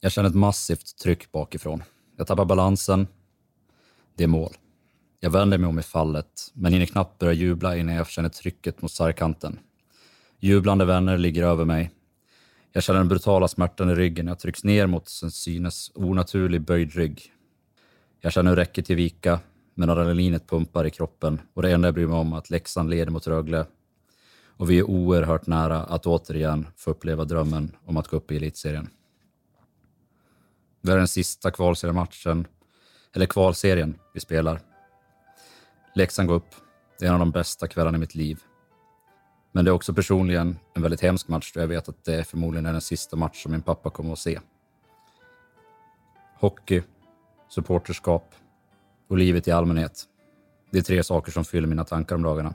Jag känner ett massivt tryck bakifrån. Jag tappar balansen. Det är mål. Jag vänder mig om i fallet, men hinner knappt börja jubla innan jag känner trycket mot sargkanten. Jublande vänner ligger över mig. Jag känner den brutala smärtan i ryggen. Jag trycks ner mot en synes onaturlig böjd rygg. Jag känner hur räcket till vika, men adrenalinet pumpar i kroppen och det enda jag bryr mig om är att Leksand leder mot Rögle och vi är oerhört nära att återigen få uppleva drömmen om att gå upp i elitserien. Det är den sista kvalseriematchen, eller kvalserien, vi spelar. Leksand går upp. Det är en av de bästa kvällarna i mitt liv. Men det är också personligen en väldigt hemsk match då jag vet att det förmodligen är den sista match som min pappa kommer att se. Hockey, supporterskap och livet i allmänhet. Det är tre saker som fyller mina tankar om dagarna.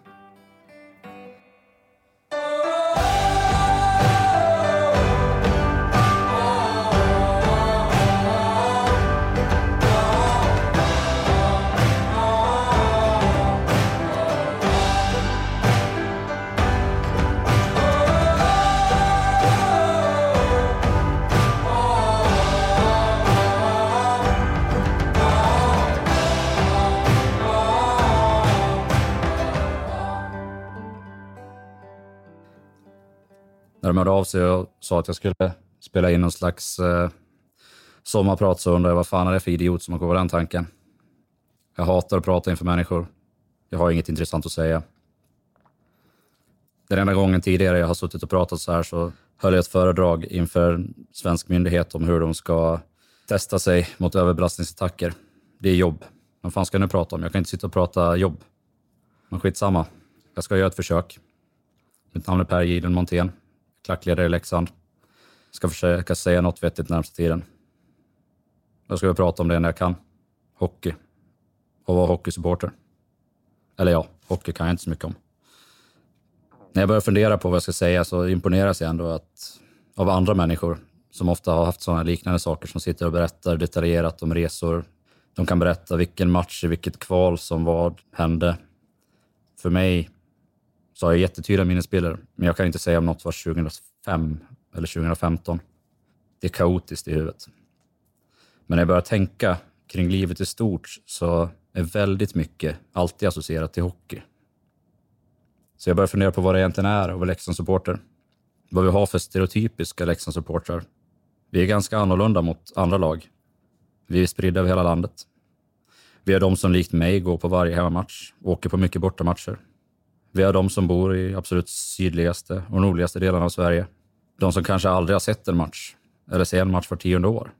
När de hörde av sig och sa att jag skulle spela in någon slags eh, sommarprat så undrade jag vad fan är det för idiot som har kommit på den tanken. Jag hatar att prata inför människor. Jag har inget intressant att säga. Den enda gången tidigare jag har suttit och pratat så här så höll jag ett föredrag inför en svensk myndighet om hur de ska testa sig mot överbelastningsattacker. Det är jobb. Vad fan ska jag nu prata om? Jag kan inte sitta och prata jobb. Men skitsamma. Jag ska göra ett försök. Mitt namn är Per Giden Montén klackledare i Leksand. Ska försöka säga något vettigt närmsta tiden. Jag ska prata om det när jag kan. Hockey. Och vara hockeysupporter. Eller ja, hockey kan jag inte så mycket om. När jag börjar fundera på vad jag ska säga så imponeras jag ändå att, av andra människor som ofta har haft sådana liknande saker som sitter och berättar detaljerat om resor. De kan berätta vilken match i vilket kval som vad hände. För mig så har jag jättetydliga minnesbilder, men jag kan inte säga om något var 2005 eller 2015. Det är kaotiskt i huvudet. Men när jag börjar tänka kring livet i stort så är väldigt mycket alltid associerat till hockey. Så jag börjar fundera på vad det egentligen är att vara Leksandssupporter. Vad vi har för stereotypiska Leksandssupportrar. Vi är ganska annorlunda mot andra lag. Vi är spridda över hela landet. Vi är de som likt mig går på varje hemmamatch, åker på mycket bortamatcher vi har de som bor i absolut sydligaste och nordligaste delarna av Sverige. De som kanske aldrig har sett en match, eller ser en match för tionde år.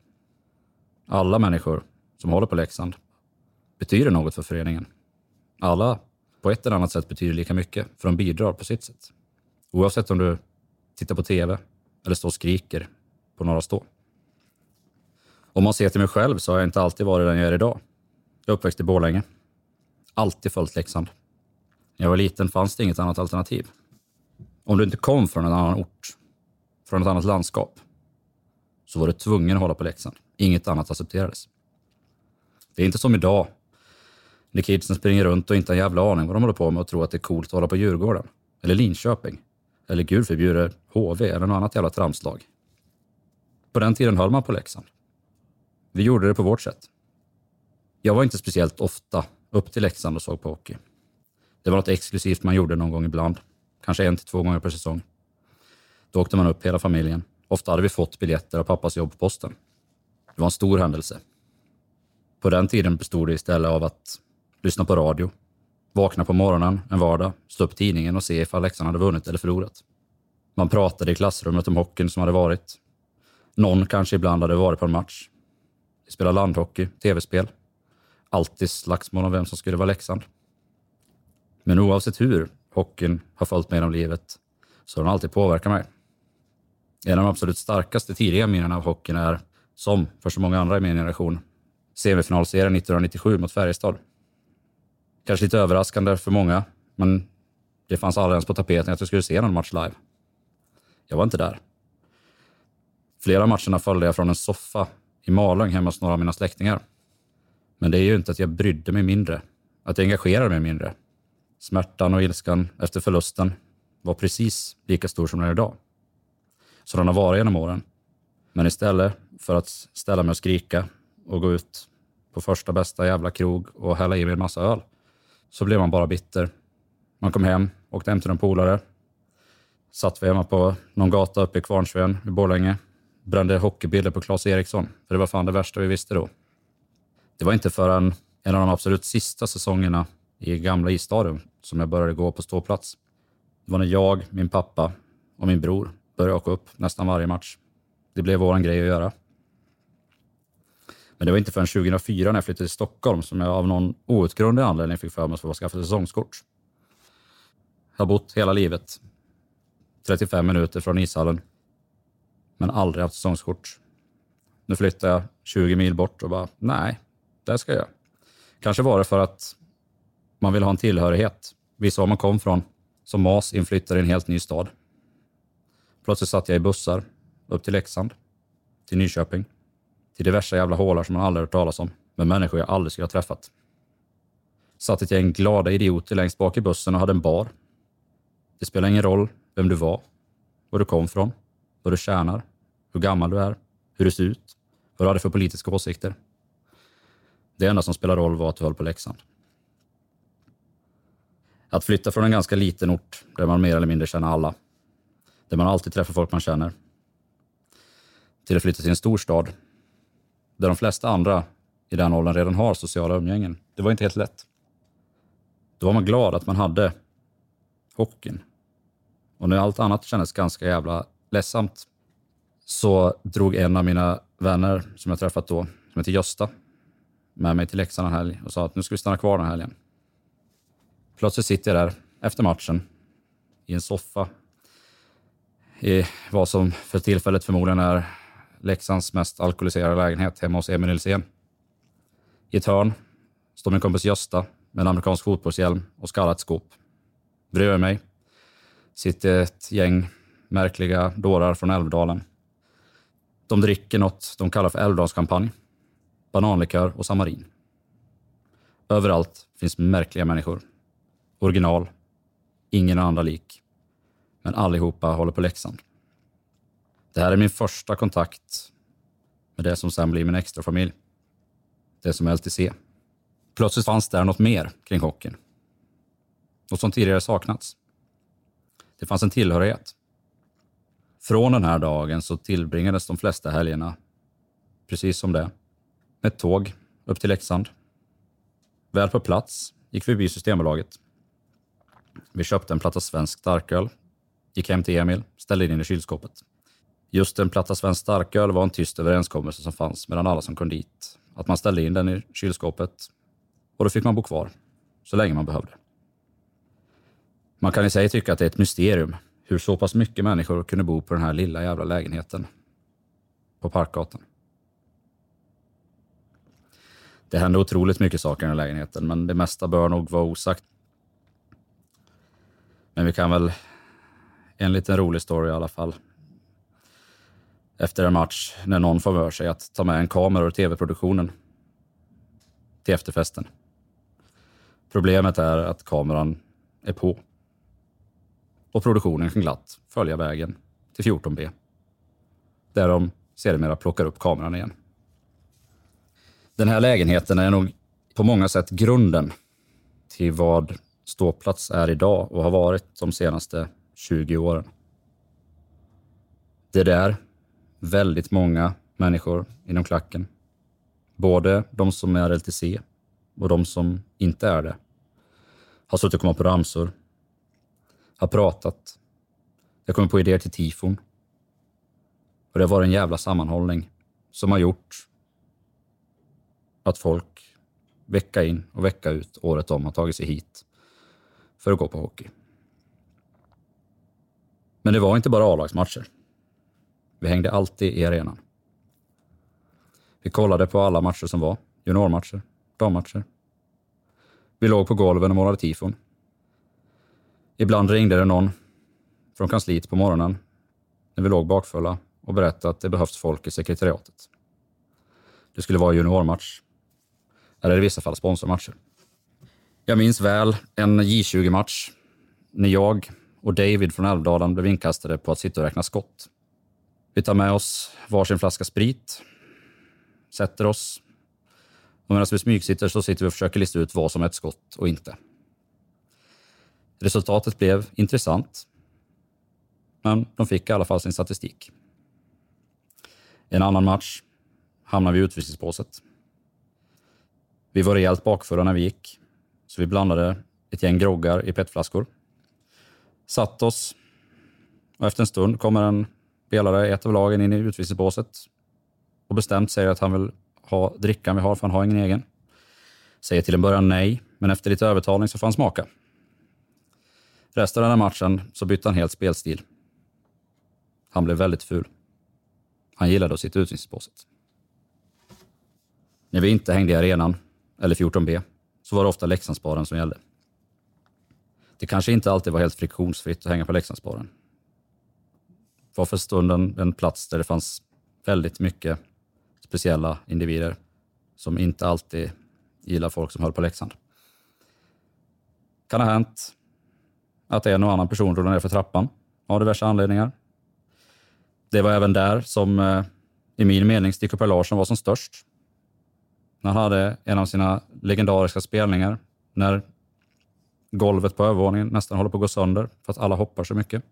Alla människor som håller på Leksand betyder något för föreningen. Alla på ett eller annat sätt betyder lika mycket, för de bidrar på sitt sätt. Oavsett om du tittar på TV eller står och skriker på Norra Stå. Om man ser till mig själv så har jag inte alltid varit den jag är idag. Jag är uppväxt i Borlänge. Alltid följt Leksand. När jag var liten fanns det inget annat alternativ. Om du inte kom från en annan ort, från ett annat landskap, så var du tvungen att hålla på Leksand. Inget annat accepterades. Det är inte som idag, när kidsen springer runt och inte har en jävla aning vad de håller på med och tror att det är coolt att hålla på Djurgården, eller Linköping, eller gud förbjuder HV eller något annat jävla tramslag. På den tiden höll man på Leksand. Vi gjorde det på vårt sätt. Jag var inte speciellt ofta upp till Leksand och såg på hockey. Det var något exklusivt man gjorde någon gång ibland. Kanske en till två gånger per säsong. Då åkte man upp hela familjen. Ofta hade vi fått biljetter av pappas jobb på posten. Det var en stor händelse. På den tiden bestod det istället av att lyssna på radio, vakna på morgonen en vardag, slå upp tidningen och se ifall Leksand hade vunnit eller förlorat. Man pratade i klassrummet om hockeyn som hade varit. Någon kanske ibland hade varit på en match. Vi spelade landhockey, tv-spel. Alltid slagsmål om vem som skulle vara Leksand. Men oavsett hur hockeyn har följt mig genom livet så har den alltid påverkat mig. En av de absolut starkaste tidiga minnena av hockeyn är, som för så många andra i min generation, semifinalserien 1997 mot Färjestad. Kanske lite överraskande för många, men det fanns aldrig ens på tapeten att jag skulle se någon match live. Jag var inte där. Flera av matcherna följde jag från en soffa i Malung hemma hos några av mina släktingar. Men det är ju inte att jag brydde mig mindre, att jag engagerade mig mindre. Smärtan och ilskan efter förlusten var precis lika stor som den är idag. Så den har varit genom åren. Men istället för att ställa mig och skrika och gå ut på första bästa jävla krog och hälla i mig en massa öl. Så blev man bara bitter. Man kom hem, åkte hem till en polare. Satt vi hemma på någon gata uppe i Kvarnsveden i Borlänge. Brände hockeybilder på Claes Eriksson, för det var fan det värsta vi visste då. Det var inte förrän en av de absolut sista säsongerna i gamla isstadion som jag började gå på ståplats. Det var när jag, min pappa och min bror började åka upp nästan varje match. Det blev vår grej att göra. Men det var inte förrän 2004 när jag flyttade till Stockholm som jag av någon outgrundlig anledning fick för mig att få skaffa säsongskort. Jag har bott hela livet 35 minuter från ishallen, men aldrig haft säsongskort. Nu flyttar jag 20 mil bort och bara, nej, det ska jag. Kanske var det för att man vill ha en tillhörighet. Visa var man kom från. Som mas inflyttade i en helt ny stad. Plötsligt satt jag i bussar upp till Leksand, till Nyköping, till diverse jävla hålar som man aldrig hört talas om, med människor jag aldrig skulle ha träffat. Satt ett gäng glada idioter längst bak i bussen och hade en bar. Det spelar ingen roll vem du var, var du kom från, vad du tjänar, hur gammal du är, hur du ser ut, vad du hade för politiska åsikter. Det enda som spelar roll var att du höll på Leksand. Att flytta från en ganska liten ort där man mer eller mindre känner alla, där man alltid träffar folk man känner, till att flytta till en stor stad där de flesta andra i den åldern redan har sociala umgängen. Det var inte helt lätt. Då var man glad att man hade hockeyn. Och när allt annat kändes ganska jävla ledsamt så drog en av mina vänner som jag träffat då, som heter Gösta, med mig till Leksand en helg och sa att nu ska vi stanna kvar den här helgen. Plötsligt sitter jag där efter matchen i en soffa i vad som för tillfället förmodligen är Leksands mest alkoholiserade lägenhet hemma hos Emil Nilsén. I ett hörn står min kompis Gösta med en amerikansk fotbollshjälm och skallat skåp. Bredvid mig sitter ett gäng märkliga dårar från Älvdalen. De dricker något de kallar för Älvdalskampanj, bananlikör och samarin. Överallt finns märkliga människor. Original, ingen andra lik. Men allihopa håller på Leksand. Det här är min första kontakt med det som sen blir min extra familj. Det som är LTC. Plötsligt fanns där något mer kring hockeyn. Något som tidigare saknats. Det fanns en tillhörighet. Från den här dagen så tillbringades de flesta helgerna, precis som det, med ett tåg upp till Leksand. Väl på plats gick vi förbi Systembolaget. Vi köpte en platta svensk starköl, gick hem till Emil, ställde in den i kylskåpet. Just en platta svensk starköl var en tyst överenskommelse som fanns mellan alla som kom dit. Att man ställde in den i kylskåpet och då fick man bo kvar så länge man behövde. Man kan i sig tycka att det är ett mysterium hur så pass mycket människor kunde bo på den här lilla jävla lägenheten på Parkgatan. Det hände otroligt mycket saker i den här lägenheten, men det mesta bör nog vara osagt. Men vi kan väl, en liten rolig story i alla fall. Efter en match, när någon får för sig att ta med en kamera ur tv-produktionen till efterfesten. Problemet är att kameran är på och produktionen kan glatt följa vägen till 14B. Där de sedermera plockar upp kameran igen. Den här lägenheten är nog på många sätt grunden till vad ståplats är idag och har varit de senaste 20 åren. Det är där väldigt många människor inom klacken, både de som är LTC och de som inte är det, har suttit och kommit på ramsor har pratat. Jag kommer på idéer till tifon. Och det var en jävla sammanhållning som har gjort att folk vecka in och vecka ut året om har tagit sig hit för att gå på hockey. Men det var inte bara A-lagsmatcher. Vi hängde alltid i arenan. Vi kollade på alla matcher som var, juniormatcher, dammatcher. Vi låg på golven och målade tifon. Ibland ringde det någon från kansliet på morgonen när vi låg bakfulla och berättade att det behövs folk i sekretariatet. Det skulle vara juniormatch, eller i vissa fall sponsormatcher. Jag minns väl en J20-match när jag och David från Älvdalen blev inkastade på att sitta och räkna skott. Vi tar med oss varsin flaska sprit sätter oss. Och medan vi smygsitter så sitter vi och försöker lista ut vad som är ett skott och inte. Resultatet blev intressant. Men de fick i alla fall sin statistik. I en annan match hamnade vi i utvisningsbåset. Vi var rejält bakfulla när vi gick, så vi blandade ett gäng groggar i petflaskor. Satt oss och efter en stund kommer en spelare i ett av lagen in i utvisningsbåset och bestämt säger att han vill ha drickan vi har, för han har ingen egen. Säger till en början nej, men efter lite övertalning så får han smaka. Resten av den här matchen så bytte han helt spelstil. Han blev väldigt ful. Han gillade att sitta i utvisningsbåset. När vi inte hängde i arenan, eller 14B, så var det ofta Leksandsbaren som gällde. Det kanske inte alltid var helt friktionsfritt att hänga på Leksandsbaren. Det var för stunden en plats där det fanns väldigt mycket speciella individer som inte alltid gillar folk som höll på Leksand. Kan ha hänt att en och annan person rullade ner för trappan av diverse anledningar. Det var även där som, eh, i min mening, Sticko Per Larsson var som störst. När han hade en av sina legendariska spelningar när golvet på övervåningen nästan håller på att gå sönder för att alla hoppar så mycket.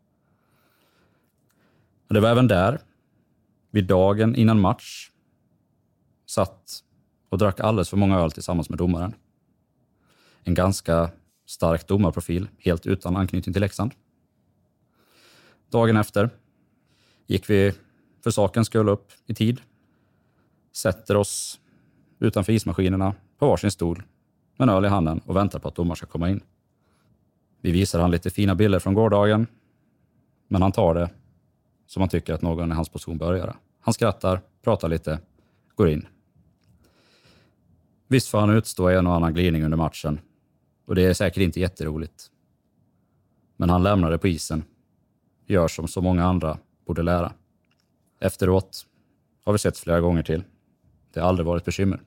Det var även där, vid dagen innan match, satt och drack alldeles för många öl tillsammans med domaren. En ganska stark domarprofil, helt utan anknytning till Leksand. Dagen efter gick vi för sakens skull upp i tid, sätter oss utanför ismaskinerna på varsin stol med en öl i handen och väntar på att domaren ska komma in. Vi visar han lite fina bilder från gårdagen, men han tar det som han tycker att någon i hans position bör göra. Han skrattar, pratar lite, går in. Visst får han utstå en och annan glidning under matchen och det är säkert inte jätteroligt. Men han lämnar det på isen, gör som så många andra borde lära. Efteråt har vi sett flera gånger till. Det har aldrig varit bekymmer.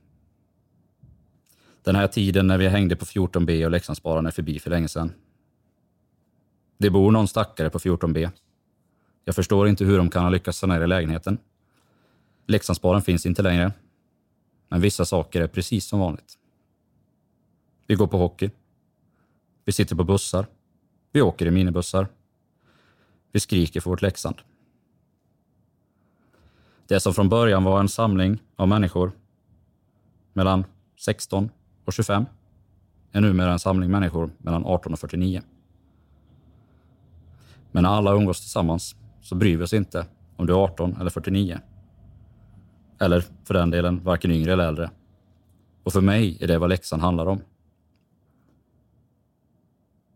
Den här tiden när vi hängde på 14B och Leksandsbaren är förbi för länge sedan. Det bor någon stackare på 14B. Jag förstår inte hur de kan ha lyckats sanera lägenheten. Leksandsbaren finns inte längre. Men vissa saker är precis som vanligt. Vi går på hockey. Vi sitter på bussar. Vi åker i minibussar. Vi skriker för vårt Leksand. Det som från början var en samling av människor mellan 16 och 25 är numera en samling människor mellan 18 och 49. Men när alla umgås tillsammans så bryr vi oss inte om du är 18 eller 49. Eller för den delen varken yngre eller äldre. Och för mig är det vad läxan handlar om.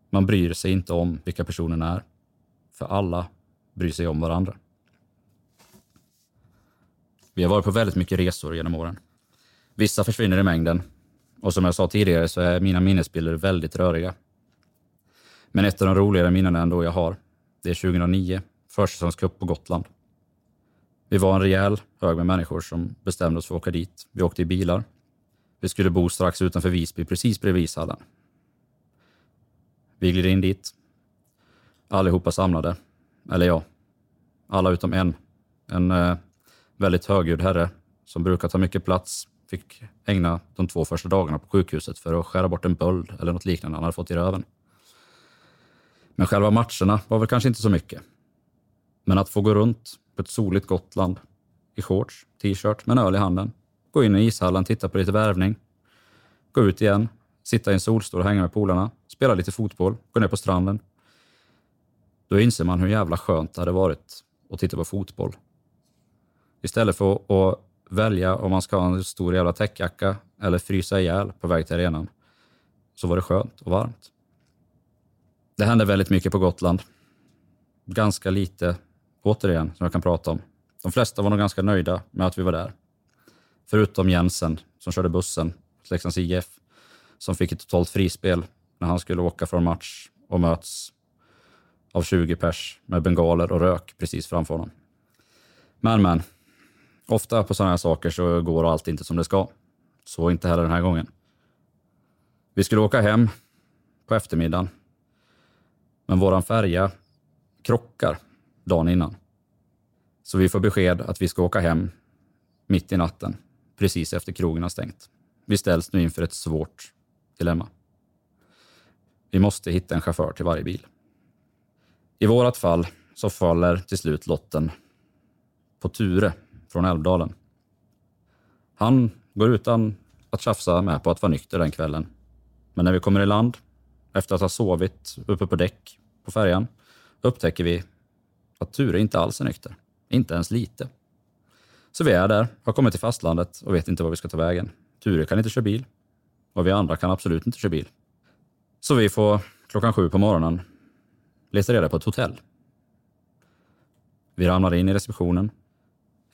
Man bryr sig inte om vilka personerna är. För alla bryr sig om varandra. Vi har varit på väldigt mycket resor genom åren. Vissa försvinner i mängden. Och som jag sa tidigare så är mina minnesbilder väldigt röriga. Men ett av de roligare minnena ändå jag har, det är 2009, försäsongscup på Gotland. Vi var en rejäl hög med människor som bestämde oss för att åka dit. Vi åkte i bilar. Vi skulle bo strax utanför Visby, precis bredvid ishallen. Vi gled in dit. Allihopa samlade. Eller ja, alla utom en. En eh, väldigt högljudd herre som brukar ta mycket plats fick ägna de två första dagarna på sjukhuset för att skära bort en böld eller något liknande han hade fått i röven. Men själva matcherna var väl kanske inte så mycket. Men att få gå runt på ett soligt Gotland i shorts, t-shirt med en öl i handen, gå in i ishallen, titta på lite värvning, gå ut igen, sitta i en solstol och hänga med polarna, spela lite fotboll, gå ner på stranden. Då inser man hur jävla skönt det hade varit att titta på fotboll. Istället för att välja om man ska ha en stor jävla täckjacka eller frysa ihjäl på väg till arenan, så var det skönt och varmt. Det hände väldigt mycket på Gotland. Ganska lite, återigen, som jag kan prata om. De flesta var nog ganska nöjda med att vi var där. Förutom Jensen, som körde bussen till Leksands IF, som fick ett totalt frispel när han skulle åka från match och möts av 20 pers med bengaler och rök precis framför honom. Men, men. Ofta på sådana här saker så går allt inte som det ska. Så inte heller den här gången. Vi skulle åka hem på eftermiddagen. Men våran färja krockar dagen innan. Så vi får besked att vi ska åka hem mitt i natten precis efter krogen har stängt. Vi ställs nu inför ett svårt dilemma. Vi måste hitta en chaufför till varje bil. I vårt fall så faller till slut lotten på Ture från Älvdalen. Han går utan att tjafsa med på att vara nykter den kvällen. Men när vi kommer i land, efter att ha sovit uppe på däck på färjan, upptäcker vi att Ture inte alls är nykter. Inte ens lite. Så vi är där, har kommit till fastlandet och vet inte var vi ska ta vägen. Ture kan inte köra bil och vi andra kan absolut inte köra bil. Så vi får klockan sju på morgonen leta reda på ett hotell. Vi ramlar in i receptionen.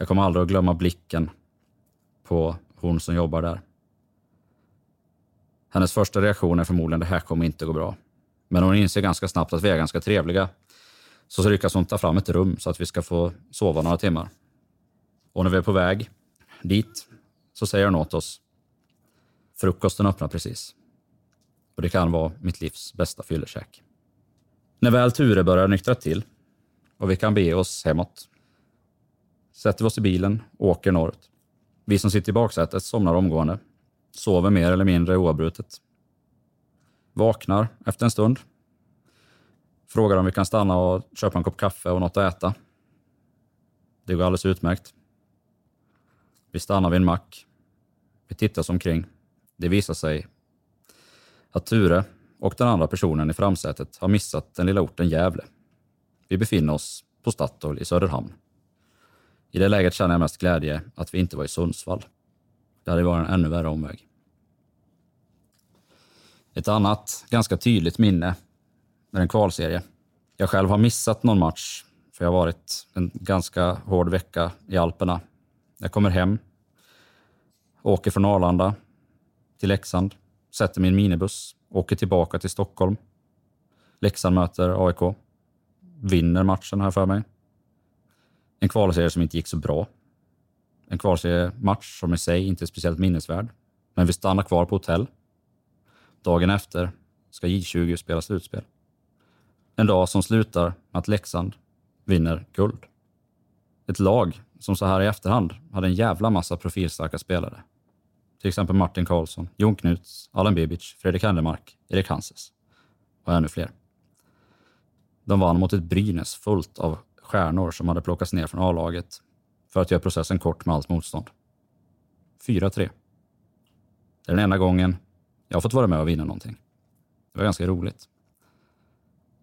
Jag kommer aldrig att glömma blicken på hon som jobbar där. Hennes första reaktion är förmodligen det här kommer inte gå bra. Men hon inser ganska snabbt att vi är ganska trevliga. Så, så lyckas hon ta fram ett rum så att vi ska få sova några timmar. Och när vi är på väg dit så säger hon åt oss. Frukosten öppnar precis. Och det kan vara mitt livs bästa fyllekäk. När väl Ture börjar nyktra till och vi kan bege oss hemåt sätter vi oss i bilen och åker norrut. Vi som sitter i baksätet somnar omgående, sover mer eller mindre oavbrutet. Vaknar efter en stund, frågar om vi kan stanna och köpa en kopp kaffe och något att äta. Det går alldeles utmärkt. Vi stannar vid en mack. Vi tittar oss omkring. Det visar sig att Ture och den andra personen i framsätet har missat den lilla orten Gävle. Vi befinner oss på Statoil i Söderhamn. I det läget känner jag mest glädje att vi inte var i Sundsvall. Det hade varit en ännu värre omväg. Ett annat ganska tydligt minne är en kvalserie. Jag själv har missat någon match för jag har varit en ganska hård vecka i Alperna. Jag kommer hem, åker från Arlanda till Leksand, sätter min minibuss, åker tillbaka till Stockholm. Leksand möter AIK. Vinner matchen här för mig. En kvalserie som inte gick så bra. En kvalseriematch som i sig inte är speciellt minnesvärd. Men vi stannar kvar på hotell. Dagen efter ska J20 spela slutspel. En dag som slutar med att Leksand vinner guld. Ett lag som så här i efterhand hade en jävla massa profilstarka spelare. Till exempel Martin Karlsson, Jon Knuts, Allan Bibic, Fredrik Händemark, Erik Hanses och ännu fler. De vann mot ett Brynäs fullt av stjärnor som hade plockats ner från A-laget för att göra processen kort med allt motstånd. 4-3. Det är den enda gången jag har fått vara med och vinna någonting. Det var ganska roligt.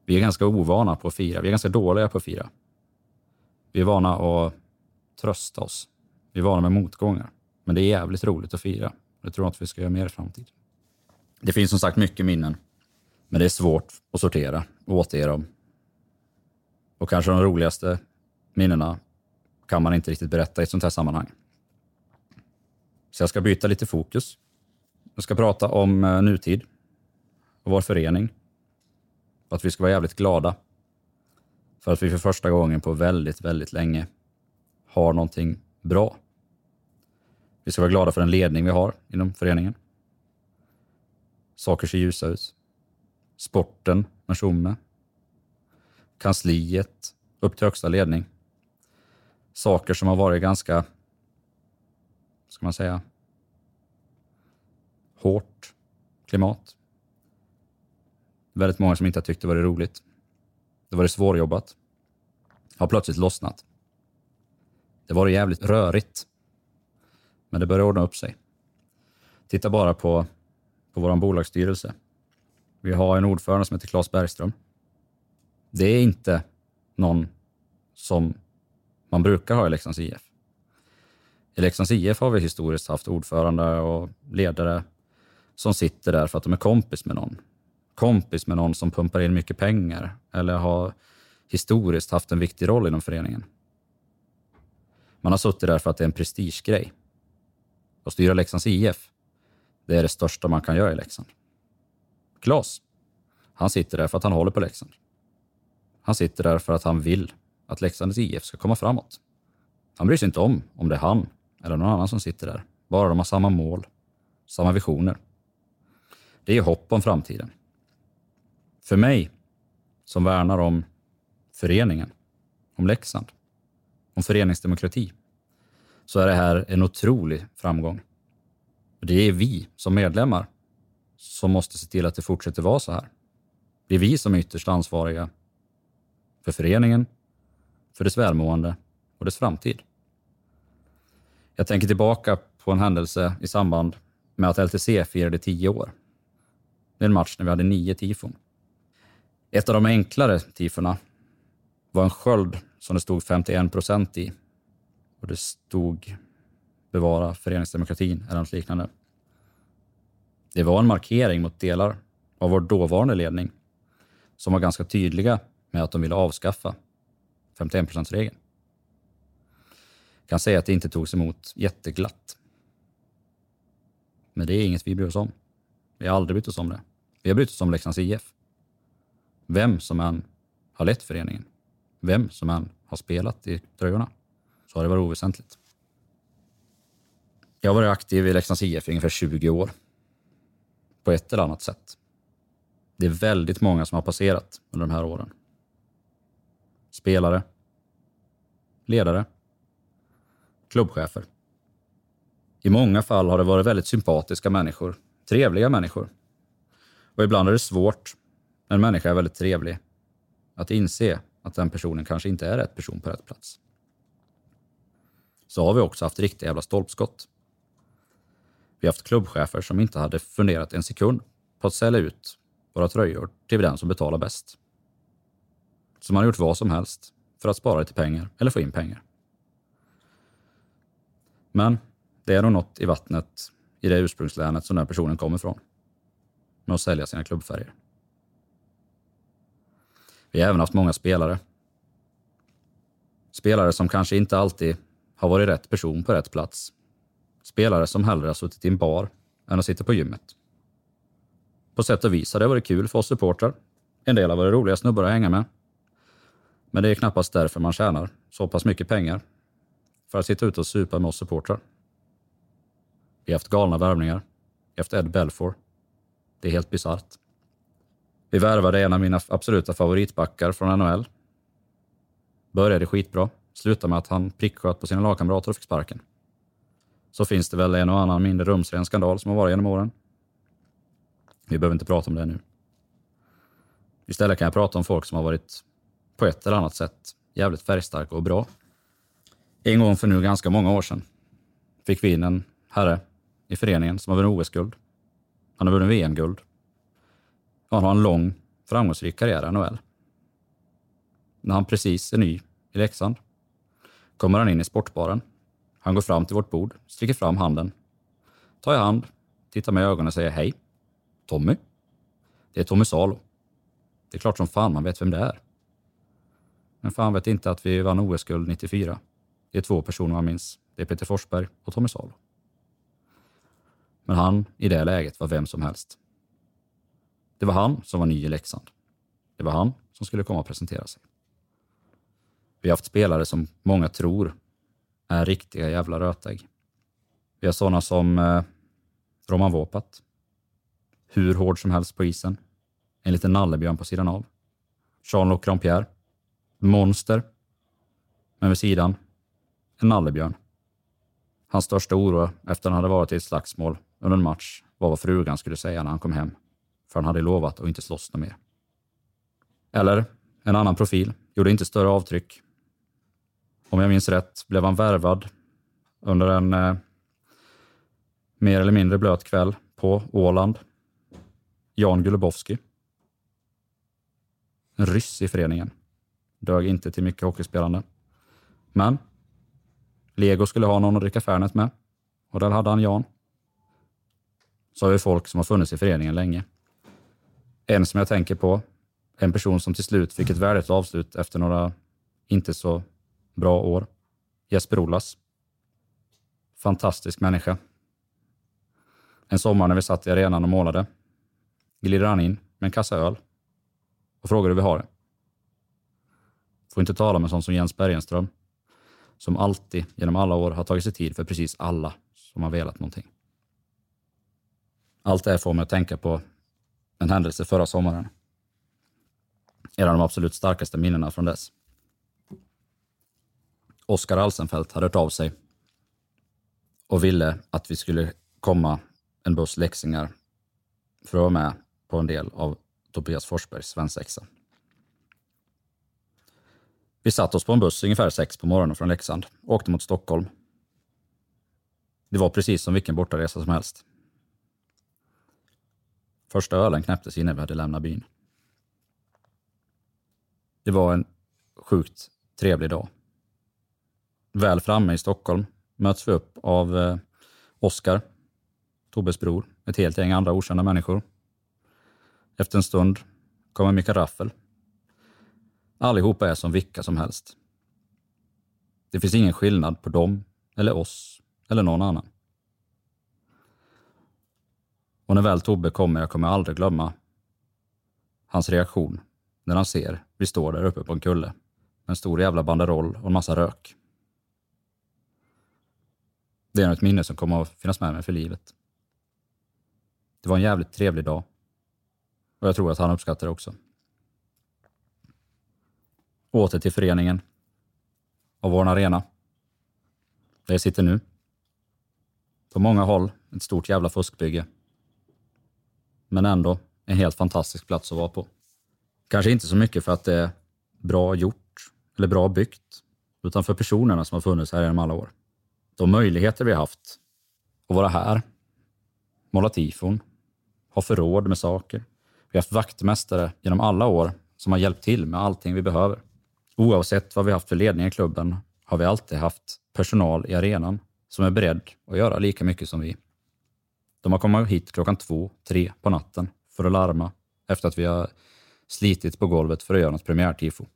Vi är ganska ovana på att fira. Vi är ganska dåliga på att fira. Vi är vana att trösta oss. Vi är vana med motgångar. Men det är jävligt roligt att fira. Det tror jag att vi ska göra mer i framtiden. Det finns som sagt mycket minnen. Men det är svårt att sortera och återge dem. Och kanske de roligaste minnena kan man inte riktigt berätta i ett sånt här sammanhang. Så jag ska byta lite fokus. Jag ska prata om eh, nutid och vår förening. Och att vi ska vara jävligt glada för att vi för första gången på väldigt, väldigt länge har någonting bra. Vi ska vara glada för den ledning vi har inom föreningen. Saker ser ljusa ut. Sporten med Tjomme. Kansliet upp till högsta ledning. Saker som har varit ganska, ska man säga, hårt klimat. Väldigt många som inte har tyckt det varit roligt. Det var det svårjobbat. Har plötsligt lossnat. Det var jävligt rörigt. Men det börjar ordna upp sig. Titta bara på, på vår bolagsstyrelse. Vi har en ordförande som heter Claes Bergström. Det är inte någon som man brukar ha i Leksands IF. I Leksands IF har vi historiskt haft ordförande och ledare som sitter där för att de är kompis med någon. Kompis med någon som pumpar in mycket pengar eller har historiskt haft en viktig roll inom föreningen. Man har suttit där för att det är en prestigegrej. Att styra Leksands IF, det är det största man kan göra i Leksand. Klas, han sitter där för att han håller på Leksand. Han sitter där för att han vill att Leksands IF ska komma framåt. Han bryr sig inte om om det är han eller någon annan som sitter där. Bara de har samma mål, samma visioner. Det är hopp om framtiden. För mig, som värnar om föreningen, om Leksand, om föreningsdemokrati, så är det här en otrolig framgång. Det är vi som medlemmar som måste se till att det fortsätter vara så här. Det är vi som är ytterst ansvariga för föreningen, för dess välmående och dess framtid. Jag tänker tillbaka på en händelse i samband med att LTC firade tio år. Det är en match när vi hade nio tifon. Ett av de enklare tifona var en sköld som det stod 51 procent i. Och det stod bevara föreningsdemokratin eller något liknande. Det var en markering mot delar av vår dåvarande ledning som var ganska tydliga med att de ville avskaffa 51-procentsregeln. kan säga att det inte togs emot jätteglatt. Men det är inget vi bryr oss om. Vi har aldrig brytt oss om det. Vi har brytt oss om Leksands IF. Vem som än har lett föreningen, vem som än har spelat i tröjorna, så har det varit oväsentligt. Jag har varit aktiv i Leksands IF i ungefär 20 år. På ett eller annat sätt. Det är väldigt många som har passerat under de här åren. Spelare, ledare, klubbchefer. I många fall har det varit väldigt sympatiska människor, trevliga människor. Och ibland är det svårt, när en människa är väldigt trevlig, att inse att den personen kanske inte är rätt person på rätt plats. Så har vi också haft riktiga jävla stolpskott. Vi har haft klubbchefer som inte hade funderat en sekund på att sälja ut våra tröjor till den som betalar bäst. Som har gjort vad som helst för att spara lite pengar eller få in pengar. Men det är nog något i vattnet i det ursprungslänet som den personen kommer ifrån. Med att sälja sina klubbfärger. Vi har även haft många spelare. Spelare som kanske inte alltid har varit rätt person på rätt plats. Spelare som hellre har suttit i en bar än att sitta på gymmet. På sätt och vis har det varit kul för oss supportrar. En del har varit roliga snubbar att hänga med. Men det är knappast därför man tjänar så pass mycket pengar för att sitta ute och supa med oss supportrar. Vi har haft galna värvningar. Vi har haft Ed Belfour. Det är helt bisarrt. Vi värvade en av mina absoluta favoritbackar från NHL. Började skitbra. Slutade med att han pricksköt på sina lagkamrater och fick sparken. Så finns det väl en och annan mindre rumsren skandal som har varit genom åren. Vi behöver inte prata om det nu. Istället kan jag prata om folk som har varit på ett eller annat sätt jävligt färgstarka och bra. En gång för nu ganska många år sedan fick vi in en herre i föreningen som har vunnit OS-guld. Han har vunnit VM-guld. Han har en lång, framgångsrik karriär i NHL. När han precis är ny i Leksand kommer han in i sportbaren. Han går fram till vårt bord, sträcker fram handen, tar i hand, tittar mig i ögonen och säger hej. Tommy? Det är Tommy Salo. Det är klart som fan man vet vem det är. Men fan vet inte att vi vann OS-guld 94. Det är två personer man minns. Det är Peter Forsberg och Tommy Salo. Men han, i det läget, var vem som helst. Det var han som var ny i Leksand. Det var han som skulle komma och presentera sig. Vi har haft spelare som många tror är riktiga jävla rötägg. Vi har sådana som eh, Roman Vopat. Hur hård som helst på isen. En liten nallebjörn på sidan av. Jean-Luc Grandpierre. Monster. Men vid sidan en nallebjörn. Hans största oro efter att han hade varit i ett slagsmål under en match var vad frugan skulle säga när han kom hem. För han hade lovat att inte slåss något mer. Eller, en annan profil, gjorde inte större avtryck. Om jag minns rätt blev han värvad under en eh, mer eller mindre blöt kväll på Åland. Jan Gulubowski. En ryss i föreningen. Dög inte till mycket hockeyspelande. Men Lego skulle ha någon att dricka Fernet med och där hade han Jan. Så har vi folk som har funnits i föreningen länge. En som jag tänker på, en person som till slut fick ett värdigt avslut efter några inte så bra år. Jesper Ollas. Fantastisk människa. En sommar när vi satt i arenan och målade glider han in med en kassa öl och frågar hur vi har det. Får inte tala med sån som Jens Bergenström som alltid genom alla år har tagit sig tid för precis alla som har velat någonting. Allt det här får mig att tänka på en händelse förra sommaren. En av de absolut starkaste minnena från dess. Oskar Alsenfelt hade hört av sig och ville att vi skulle komma en buss läxingar för att vara med på en del av Tobias Forsbergs svensexa. Vi satt oss på en buss ungefär sex på morgonen från Leksand och åkte mot Stockholm. Det var precis som vilken bortaresa som helst. Första ölen knäpptes innan vi hade lämnat byn. Det var en sjukt trevlig dag. Väl framme i Stockholm möts vi upp av eh, Oskar, Tobbes bror, ett helt gäng andra okända människor. Efter en stund kommer Mikael Raffel. Allihopa är som vilka som helst. Det finns ingen skillnad på dem, eller oss, eller någon annan. Och när väl Tobbe kommer, jag kommer aldrig glömma hans reaktion när han ser vi står där uppe på en kulle med en stor jävla banderoll och en massa rök. Det är ett minne som kommer att finnas med mig för livet. Det var en jävligt trevlig dag. Och jag tror att han uppskattar det också. Åter till föreningen. Och vår arena. Där jag sitter nu. På många håll ett stort jävla fuskbygge. Men ändå en helt fantastisk plats att vara på. Kanske inte så mycket för att det är bra gjort eller bra byggt, utan för personerna som har funnits här genom alla år. De möjligheter vi har haft att vara här, måla tifon, ha förråd med saker. Vi har haft vaktmästare genom alla år som har hjälpt till med allting vi behöver. Oavsett vad vi haft för ledning i klubben har vi alltid haft personal i arenan som är beredd att göra lika mycket som vi. De har kommit hit klockan två, tre på natten för att larma efter att vi har slitit på golvet för att göra något premiärtifo.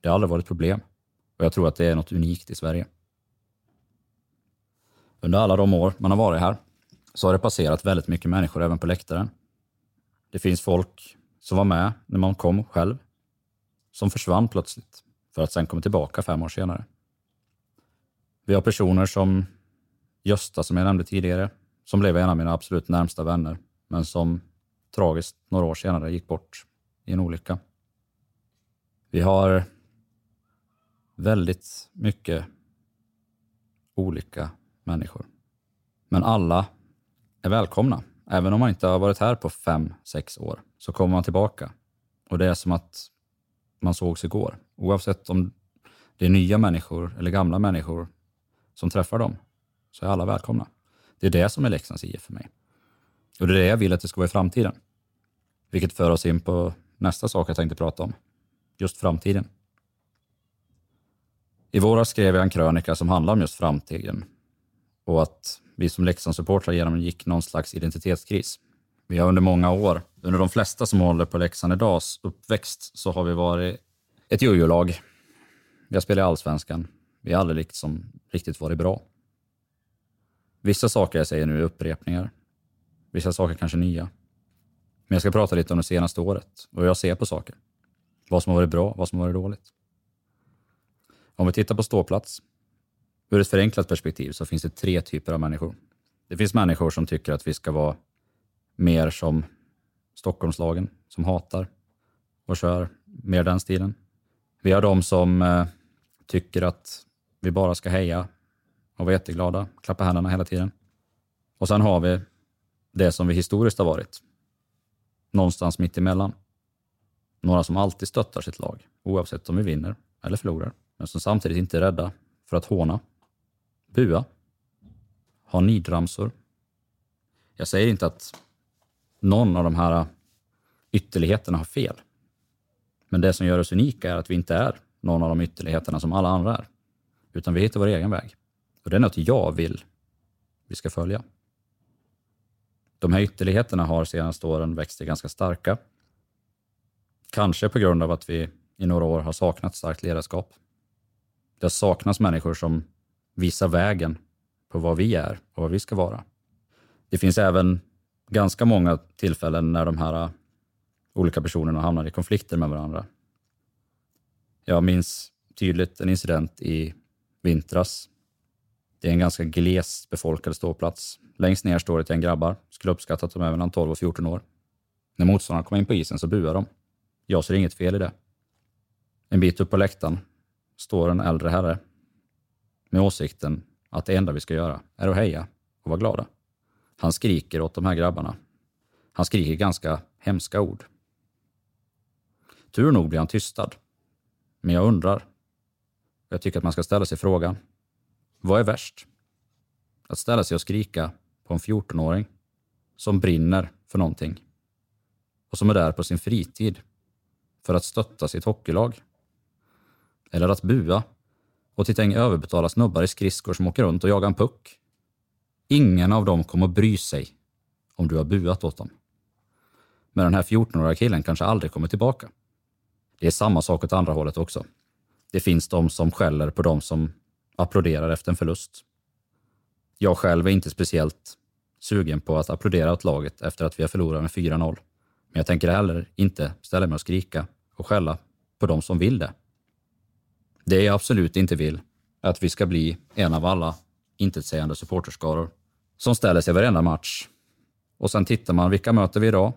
Det har aldrig varit ett problem och jag tror att det är något unikt i Sverige. Under alla de år man har varit här så har det passerat väldigt mycket människor även på läktaren. Det finns folk som var med när man kom själv, som försvann plötsligt för att sen komma tillbaka fem år senare. Vi har personer som Gösta, som jag nämnde tidigare, som blev en av mina absolut närmsta vänner, men som tragiskt några år senare gick bort i en olycka. Vi har väldigt mycket olika människor. Men alla är välkomna. Även om man inte har varit här på fem, sex år så kommer man tillbaka. Och det är som att man sågs igår. Oavsett om det är nya människor eller gamla människor som träffar dem så är alla välkomna. Det är det som är Leksands IF för mig. Och det är det jag vill att det ska vara i framtiden. Vilket för oss in på nästa sak jag tänkte prata om. Just framtiden. I våras skrev jag en krönika som handlar om just framtiden och att vi som Leksandssupportrar genomgick någon slags identitetskris. Vi har under många år, under de flesta som håller på Leksand idag uppväxt, så har vi varit ett jojo-lag. Vi har spelat i Allsvenskan. Vi har aldrig liksom riktigt varit bra. Vissa saker jag säger nu är upprepningar. Vissa saker kanske nya. Men jag ska prata lite om det senaste året och hur jag ser på saker. Vad som har varit bra, vad som har varit dåligt. Om vi tittar på ståplats. Ur ett förenklat perspektiv så finns det tre typer av människor. Det finns människor som tycker att vi ska vara mer som Stockholmslagen, som hatar och kör mer den stilen. Vi har de som eh, tycker att vi bara ska heja och vara jätteglada, klappa händerna hela tiden. Och sen har vi det som vi historiskt har varit. Någonstans mitt emellan. Några som alltid stöttar sitt lag, oavsett om vi vinner eller förlorar. Men som samtidigt inte är rädda för att håna, bua, ha nidramsor. Jag säger inte att någon av de här ytterligheterna har fel. Men det som gör oss unika är att vi inte är någon av de ytterligheterna som alla andra är. Utan vi hittar vår egen väg. Och det är något jag vill vi ska följa. De här ytterligheterna har senaste åren växt sig ganska starka. Kanske på grund av att vi i några år har saknat starkt ledarskap. Det har saknats människor som visar vägen på vad vi är och vad vi ska vara. Det finns även ganska många tillfällen när de här olika personerna hamnar i konflikter med varandra. Jag minns tydligt en incident i vintras. Det är en ganska glest befolkad ståplats. Längst ner står ett gäng grabbar. Skulle uppskatta att de är mellan 12 och 14 år. När motståndarna kommer in på isen så buar de. Jag ser inget fel i det. En bit upp på läktaren står en äldre herre med åsikten att det enda vi ska göra är att heja och vara glada. Han skriker åt de här grabbarna. Han skriker ganska hemska ord. Tur nog blir han tystad. Men jag undrar. Jag tycker att man ska ställa sig frågan. Vad är värst? Att ställa sig och skrika på en 14-åring som brinner för någonting och som är där på sin fritid för att stötta sitt hockeylag. Eller att bua och titta in överbetalda snubbar i skridskor som åker runt och jagar en puck. Ingen av dem kommer att bry sig om du har buat åt dem. Men den här 14-åriga killen kanske aldrig kommer tillbaka. Det är samma sak åt andra hållet också. Det finns de som skäller på de som applåderar efter en förlust. Jag själv är inte speciellt sugen på att applådera åt laget efter att vi har förlorat med 4-0. Men jag tänker heller inte ställa mig och skrika och skälla på de som vill det. Det jag absolut inte vill är att vi ska bli en av alla intetsägande supporterskaror som ställer sig varenda match. Och sen tittar man, vilka möter vi idag?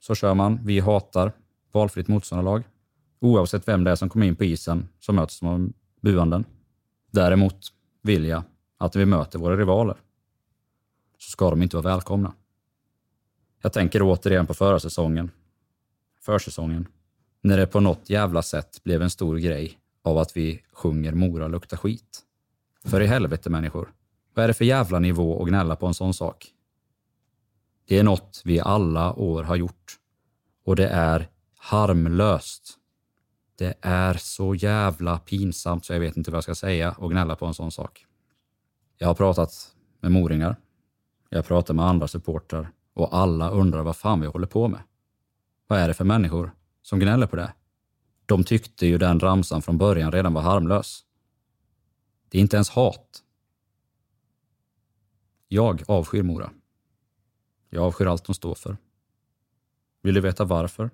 Så kör man, vi hatar valfritt motståndarlag. Oavsett vem det är som kommer in på isen så möts de av buanden. Däremot vill jag att när vi möter våra rivaler så ska de inte vara välkomna. Jag tänker återigen på förra säsongen. Försäsongen. När det på något jävla sätt blev en stor grej av att vi sjunger Mora luktar skit. För i helvete människor. Vad är det för jävla nivå att gnälla på en sån sak? Det är något vi alla år har gjort. Och det är harmlöst. Det är så jävla pinsamt så jag vet inte vad jag ska säga och gnälla på en sån sak. Jag har pratat med moringar. Jag har pratat med andra supportrar och alla undrar vad fan vi håller på med. Vad är det för människor som gnäller på det? De tyckte ju den ramsan från början redan var harmlös. Det är inte ens hat. Jag avskyr Mora. Jag avskyr allt de står för. Vill du veta varför?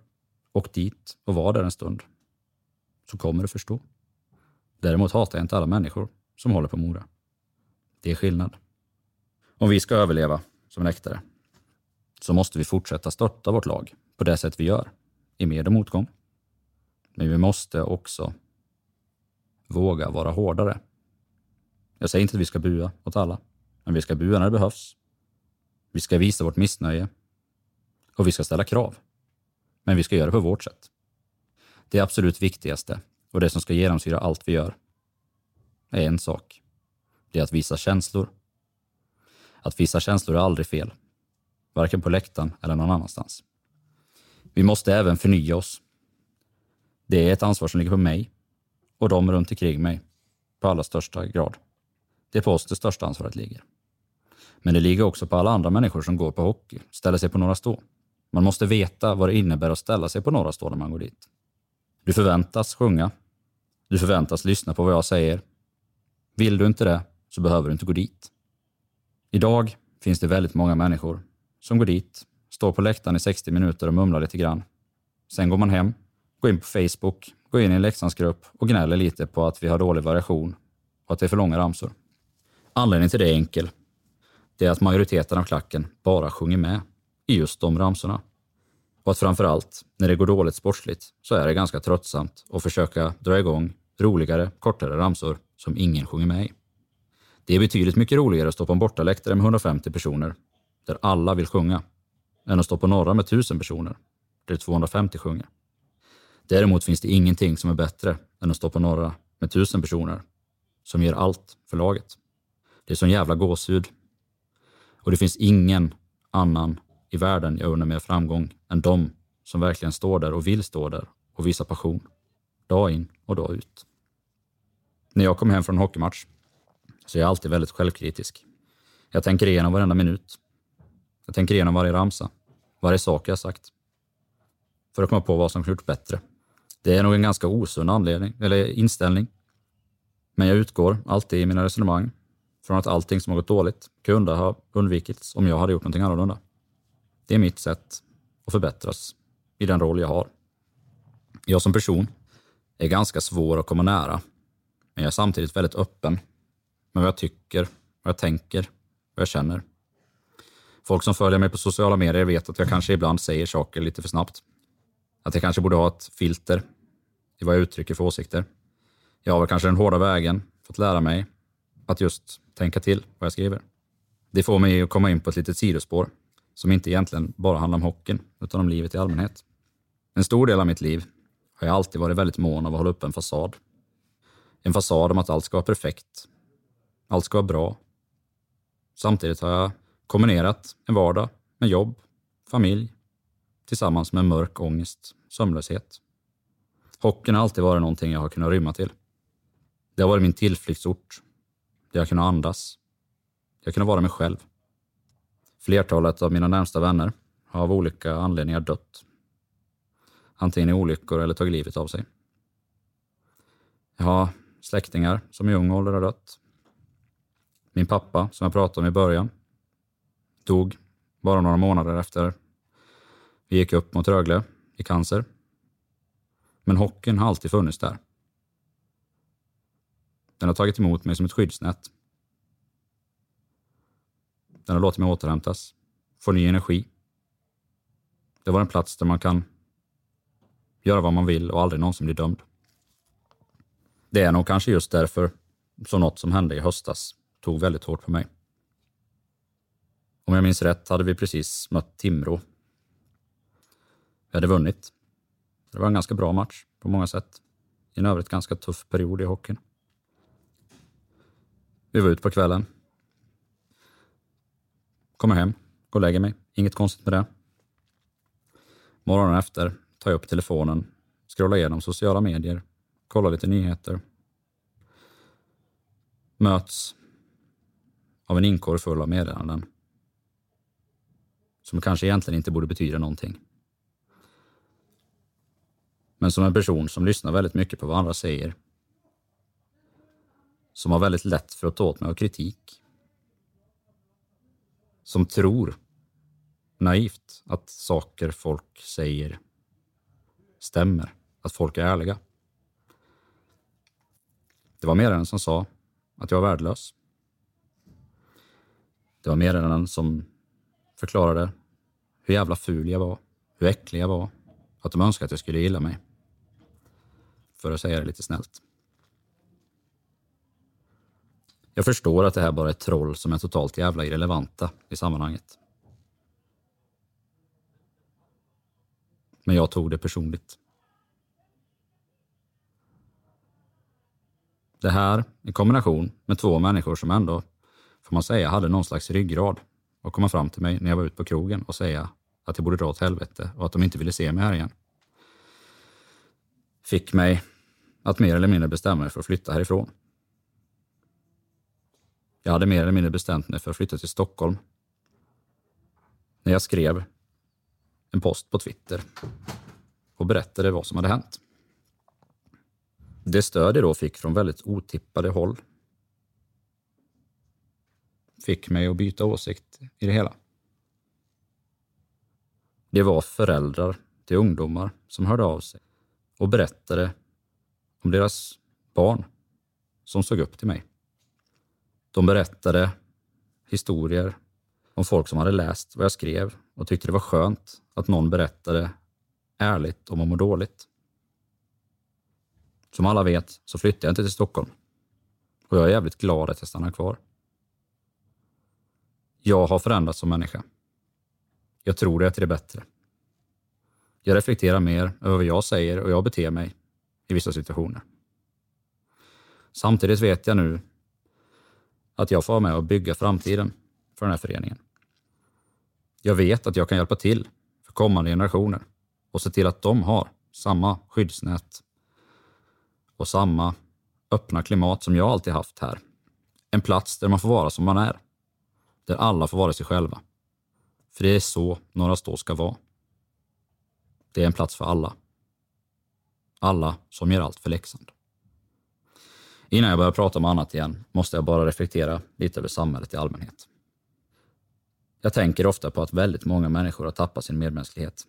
Åk dit och var där en stund. Så kommer du förstå. Däremot hatar jag inte alla människor som håller på Mora. Det är skillnad. Om vi ska överleva som läktare så måste vi fortsätta stötta vårt lag på det sätt vi gör, i med och motgång. Men vi måste också våga vara hårdare. Jag säger inte att vi ska bua åt alla, men vi ska bua när det behövs. Vi ska visa vårt missnöje och vi ska ställa krav. Men vi ska göra det på vårt sätt. Det absolut viktigaste och det som ska genomsyra allt vi gör är en sak. Det är att visa känslor. Att visa känslor är aldrig fel, varken på läktaren eller någon annanstans. Vi måste även förnya oss. Det är ett ansvar som ligger på mig och de runt omkring mig på allra största grad. Det är på oss det största ansvaret ligger. Men det ligger också på alla andra människor som går på hockey, ställer sig på några stå. Man måste veta vad det innebär att ställa sig på några stå när man går dit. Du förväntas sjunga. Du förväntas lyssna på vad jag säger. Vill du inte det så behöver du inte gå dit. Idag finns det väldigt många människor som går dit, står på läktaren i 60 minuter och mumlar lite grann. Sen går man hem, går in på Facebook, går in i en Leksandsgrupp och gnäller lite på att vi har dålig variation och att det är för långa ramsor. Anledningen till det är enkel. Det är att majoriteten av klacken bara sjunger med i just de ramsorna. Och att framför allt, när det går dåligt sportsligt, så är det ganska tröttsamt att försöka dra igång roligare, kortare ramsor som ingen sjunger med i. Det är betydligt mycket roligare att stå på en bortaläktare med 150 personer, där alla vill sjunga, än att stå på norra med 1000 personer, där 250 sjunger. Däremot finns det ingenting som är bättre än att stå på norra med 1000 personer, som ger allt för laget. Det är sån jävla gåshud. Och det finns ingen annan i världen jag unnar mer framgång än de som verkligen står där och vill stå där och visa passion. Dag in och dag ut. När jag kommer hem från en hockeymatch så är jag alltid väldigt självkritisk. Jag tänker igenom varenda minut. Jag tänker igenom varje ramsa, varje sak jag sagt. För att komma på vad som kunde gjort bättre. Det är nog en ganska osund anledning, eller inställning. Men jag utgår alltid i mina resonemang från att allting som har gått dåligt kunde ha undvikits om jag hade gjort någonting annorlunda. Det är mitt sätt att förbättras i den roll jag har. Jag som person är ganska svår att komma nära, men jag är samtidigt väldigt öppen med vad jag tycker, vad jag tänker, vad jag känner. Folk som följer mig på sociala medier vet att jag kanske ibland säger saker lite för snabbt. Att jag kanske borde ha ett filter i vad jag uttrycker för åsikter. Jag har väl kanske den hårda vägen fått lära mig att just tänka till vad jag skriver. Det får mig att komma in på ett litet sidospår som inte egentligen bara handlar om hockeyn, utan om livet i allmänhet. En stor del av mitt liv har jag alltid varit väldigt mån av att hålla upp en fasad. En fasad om att allt ska vara perfekt. Allt ska vara bra. Samtidigt har jag kombinerat en vardag med jobb, familj, tillsammans med mörk ångest, sömnlöshet. Hockeyn har alltid varit någonting jag har kunnat rymma till. Det har varit min tillflyktsort, där jag kunnat andas. Jag kunnat vara mig själv. Flertalet av mina närmsta vänner har av olika anledningar dött. Antingen i olyckor eller tagit livet av sig. Jag har släktingar som i ung ålder har dött. Min pappa, som jag pratade om i början, dog bara några månader efter vi gick upp mot Rögle i cancer. Men hockeyn har alltid funnits där. Den har tagit emot mig som ett skyddsnät. Den har låtit mig återhämtas, få ny energi. Det var en plats där man kan göra vad man vill och aldrig någonsin bli dömd. Det är nog kanske just därför som något som hände i höstas tog väldigt hårt på mig. Om jag minns rätt hade vi precis mött Timrå. Vi hade vunnit. Det var en ganska bra match på många sätt. I en övrigt ganska tuff period i hockeyn. Vi var ute på kvällen. Kommer hem, går och lägger mig. Inget konstigt med det. Morgonen efter tar jag upp telefonen, scrollar igenom sociala medier, kollar lite nyheter. Möts av en inkorg full av meddelanden. Som kanske egentligen inte borde betyda någonting. Men som en person som lyssnar väldigt mycket på vad andra säger. Som har väldigt lätt för att ta åt mig av kritik. Som tror naivt att saker folk säger stämmer, att folk är ärliga. Det var mer än en som sa att jag var värdelös. Det var mer än en som förklarade hur jävla ful jag var, hur äcklig jag var, att de önskade att jag skulle gilla mig. För att säga det lite snällt. Jag förstår att det här bara är troll som är totalt jävla irrelevanta i sammanhanget. Men jag tog det personligt. Det här i kombination med två människor som ändå, får man säga, hade någon slags ryggrad och komma fram till mig när jag var ute på krogen och säga att jag borde dra åt helvete och att de inte ville se mig här igen. Fick mig att mer eller mindre bestämma mig för att flytta härifrån. Jag hade mer eller mindre bestämt mig för att flytta till Stockholm. När jag skrev en post på Twitter och berättade vad som hade hänt. Det stöd jag då fick från väldigt otippade håll fick mig att byta åsikt i det hela. Det var föräldrar till ungdomar som hörde av sig och berättade om deras barn som såg upp till mig. De berättade historier om folk som hade läst vad jag skrev och tyckte det var skönt att någon berättade ärligt om att må dåligt. Som alla vet så flyttade jag inte till Stockholm och jag är jävligt glad att jag stannar kvar. Jag har förändrats som människa. Jag tror det är till det bättre. Jag reflekterar mer över vad jag säger och jag beter mig i vissa situationer. Samtidigt vet jag nu att jag får vara med och bygga framtiden för den här föreningen. Jag vet att jag kan hjälpa till för kommande generationer och se till att de har samma skyddsnät och samma öppna klimat som jag alltid haft här. En plats där man får vara som man är. Där alla får vara sig själva. För det är så Norra Stå ska vara. Det är en plats för alla. Alla som gör allt för Leksand. Innan jag börjar prata om annat igen måste jag bara reflektera lite över samhället i allmänhet. Jag tänker ofta på att väldigt många människor har tappat sin medmänsklighet.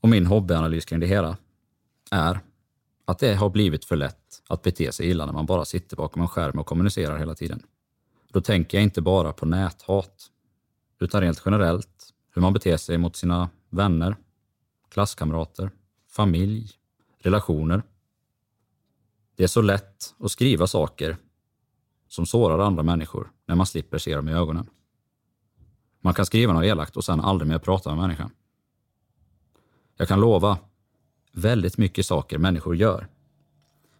Och min hobbyanalys kring det hela är att det har blivit för lätt att bete sig illa när man bara sitter bakom en skärm och kommunicerar hela tiden. Då tänker jag inte bara på näthat, utan rent generellt hur man beter sig mot sina vänner, klasskamrater, familj, relationer. Det är så lätt att skriva saker som sårar andra människor när man slipper se dem i ögonen. Man kan skriva något elakt och sen aldrig mer prata med människan. Jag kan lova, väldigt mycket saker människor gör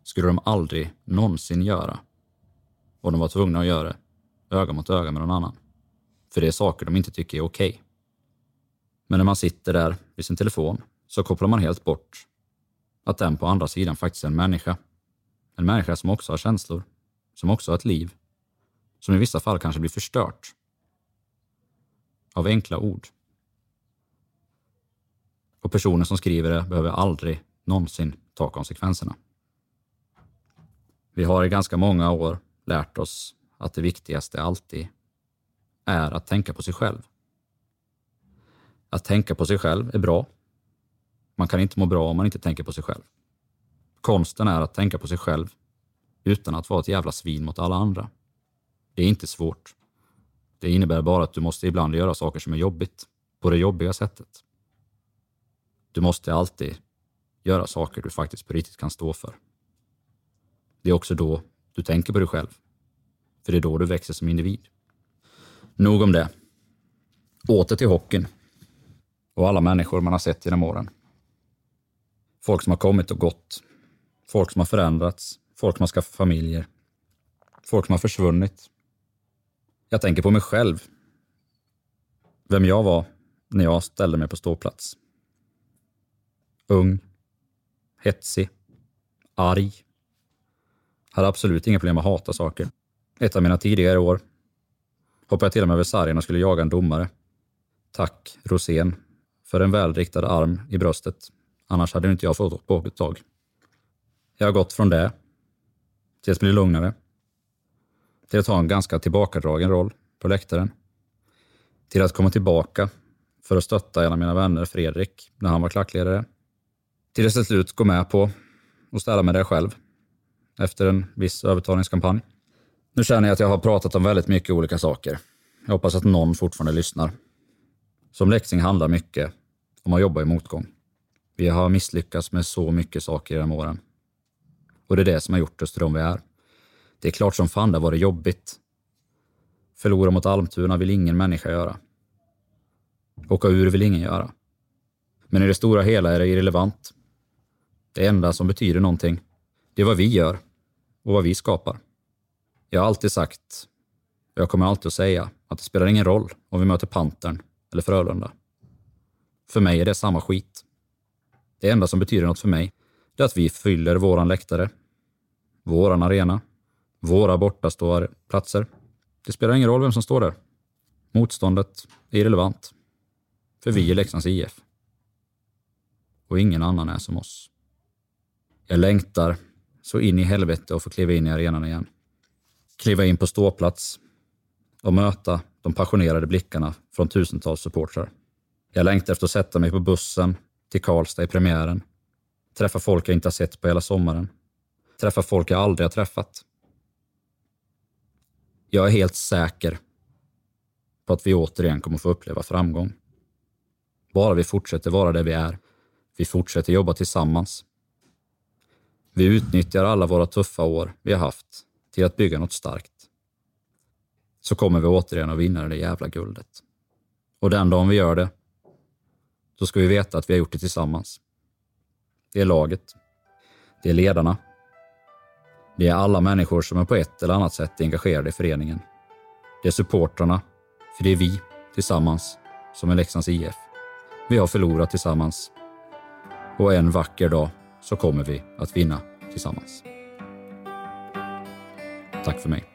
skulle de aldrig någonsin göra om de var tvungna att göra det öga mot öga med någon annan. För det är saker de inte tycker är okej. Okay. Men när man sitter där vid sin telefon så kopplar man helt bort att den på andra sidan faktiskt är en människa. En människa som också har känslor, som också har ett liv, som i vissa fall kanske blir förstört av enkla ord. Och personen som skriver det behöver aldrig någonsin ta konsekvenserna. Vi har i ganska många år lärt oss att det viktigaste alltid är att tänka på sig själv. Att tänka på sig själv är bra. Man kan inte må bra om man inte tänker på sig själv. Konsten är att tänka på sig själv utan att vara ett jävla svin mot alla andra. Det är inte svårt. Det innebär bara att du måste ibland göra saker som är jobbigt, på det jobbiga sättet. Du måste alltid göra saker du faktiskt på riktigt kan stå för. Det är också då du tänker på dig själv. För det är då du växer som individ. Nog om det. Åter till hockeyn. Och alla människor man har sett genom åren. Folk som har kommit och gått. Folk som har förändrats. Folk som har skaffat familjer. Folk som har försvunnit. Jag tänker på mig själv. Vem jag var när jag ställde mig på ståplats. Ung. Hetsig. Arg. Hade absolut inga problem att hata saker. Ett av mina tidigare år hoppade jag till och med över sargen och skulle jaga en domare. Tack, Rosén, för en välriktad arm i bröstet. Annars hade inte jag fått åka ett tag. Jag har gått från det till att bli lugnare. Till att ha en ganska tillbakadragen roll på läktaren. Till att komma tillbaka för att stötta en av mina vänner, Fredrik, när han var klackledare. Till att till slut gå med på att ställa mig där själv efter en viss övertalningskampanj. Nu känner jag att jag har pratat om väldigt mycket olika saker. Jag hoppas att någon fortfarande lyssnar. Som Leksing handlar mycket om att jobba i motgång. Vi har misslyckats med så mycket saker genom åren. Och det är det som har gjort oss till de vi är. Det är klart som fan det var det jobbigt. Förlora mot Almtuna vill ingen människa göra. Åka ur vill ingen göra. Men i det stora hela är det irrelevant. Det enda som betyder någonting, det är vad vi gör och vad vi skapar. Jag har alltid sagt, och jag kommer alltid att säga, att det spelar ingen roll om vi möter Pantern eller Frölunda. För mig är det samma skit. Det enda som betyder något för mig, det är att vi fyller våran läktare, våran arena, våra bortaståplatser. Det spelar ingen roll vem som står där. Motståndet är irrelevant. För vi är Leksands IF. Och ingen annan är som oss. Jag längtar så in i helvete och få kliva in i arenan igen. Kliva in på ståplats och möta de passionerade blickarna från tusentals supportrar. Jag längtar efter att sätta mig på bussen till Karlstad i premiären. Träffa folk jag inte har sett på hela sommaren. Träffa folk jag aldrig har träffat. Jag är helt säker på att vi återigen kommer få uppleva framgång. Bara vi fortsätter vara det vi är. Vi fortsätter jobba tillsammans. Vi utnyttjar alla våra tuffa år vi har haft till att bygga något starkt. Så kommer vi återigen att vinna det jävla guldet. Och den dagen vi gör det, då ska vi veta att vi har gjort det tillsammans. Det är laget. Det är ledarna. Det är alla människor som är på ett eller annat sätt engagerade i föreningen. Det är supportrarna, för det är vi tillsammans som är Leksands IF. Vi har förlorat tillsammans. Och en vacker dag så kommer vi att vinna tillsammans. Tack för mig.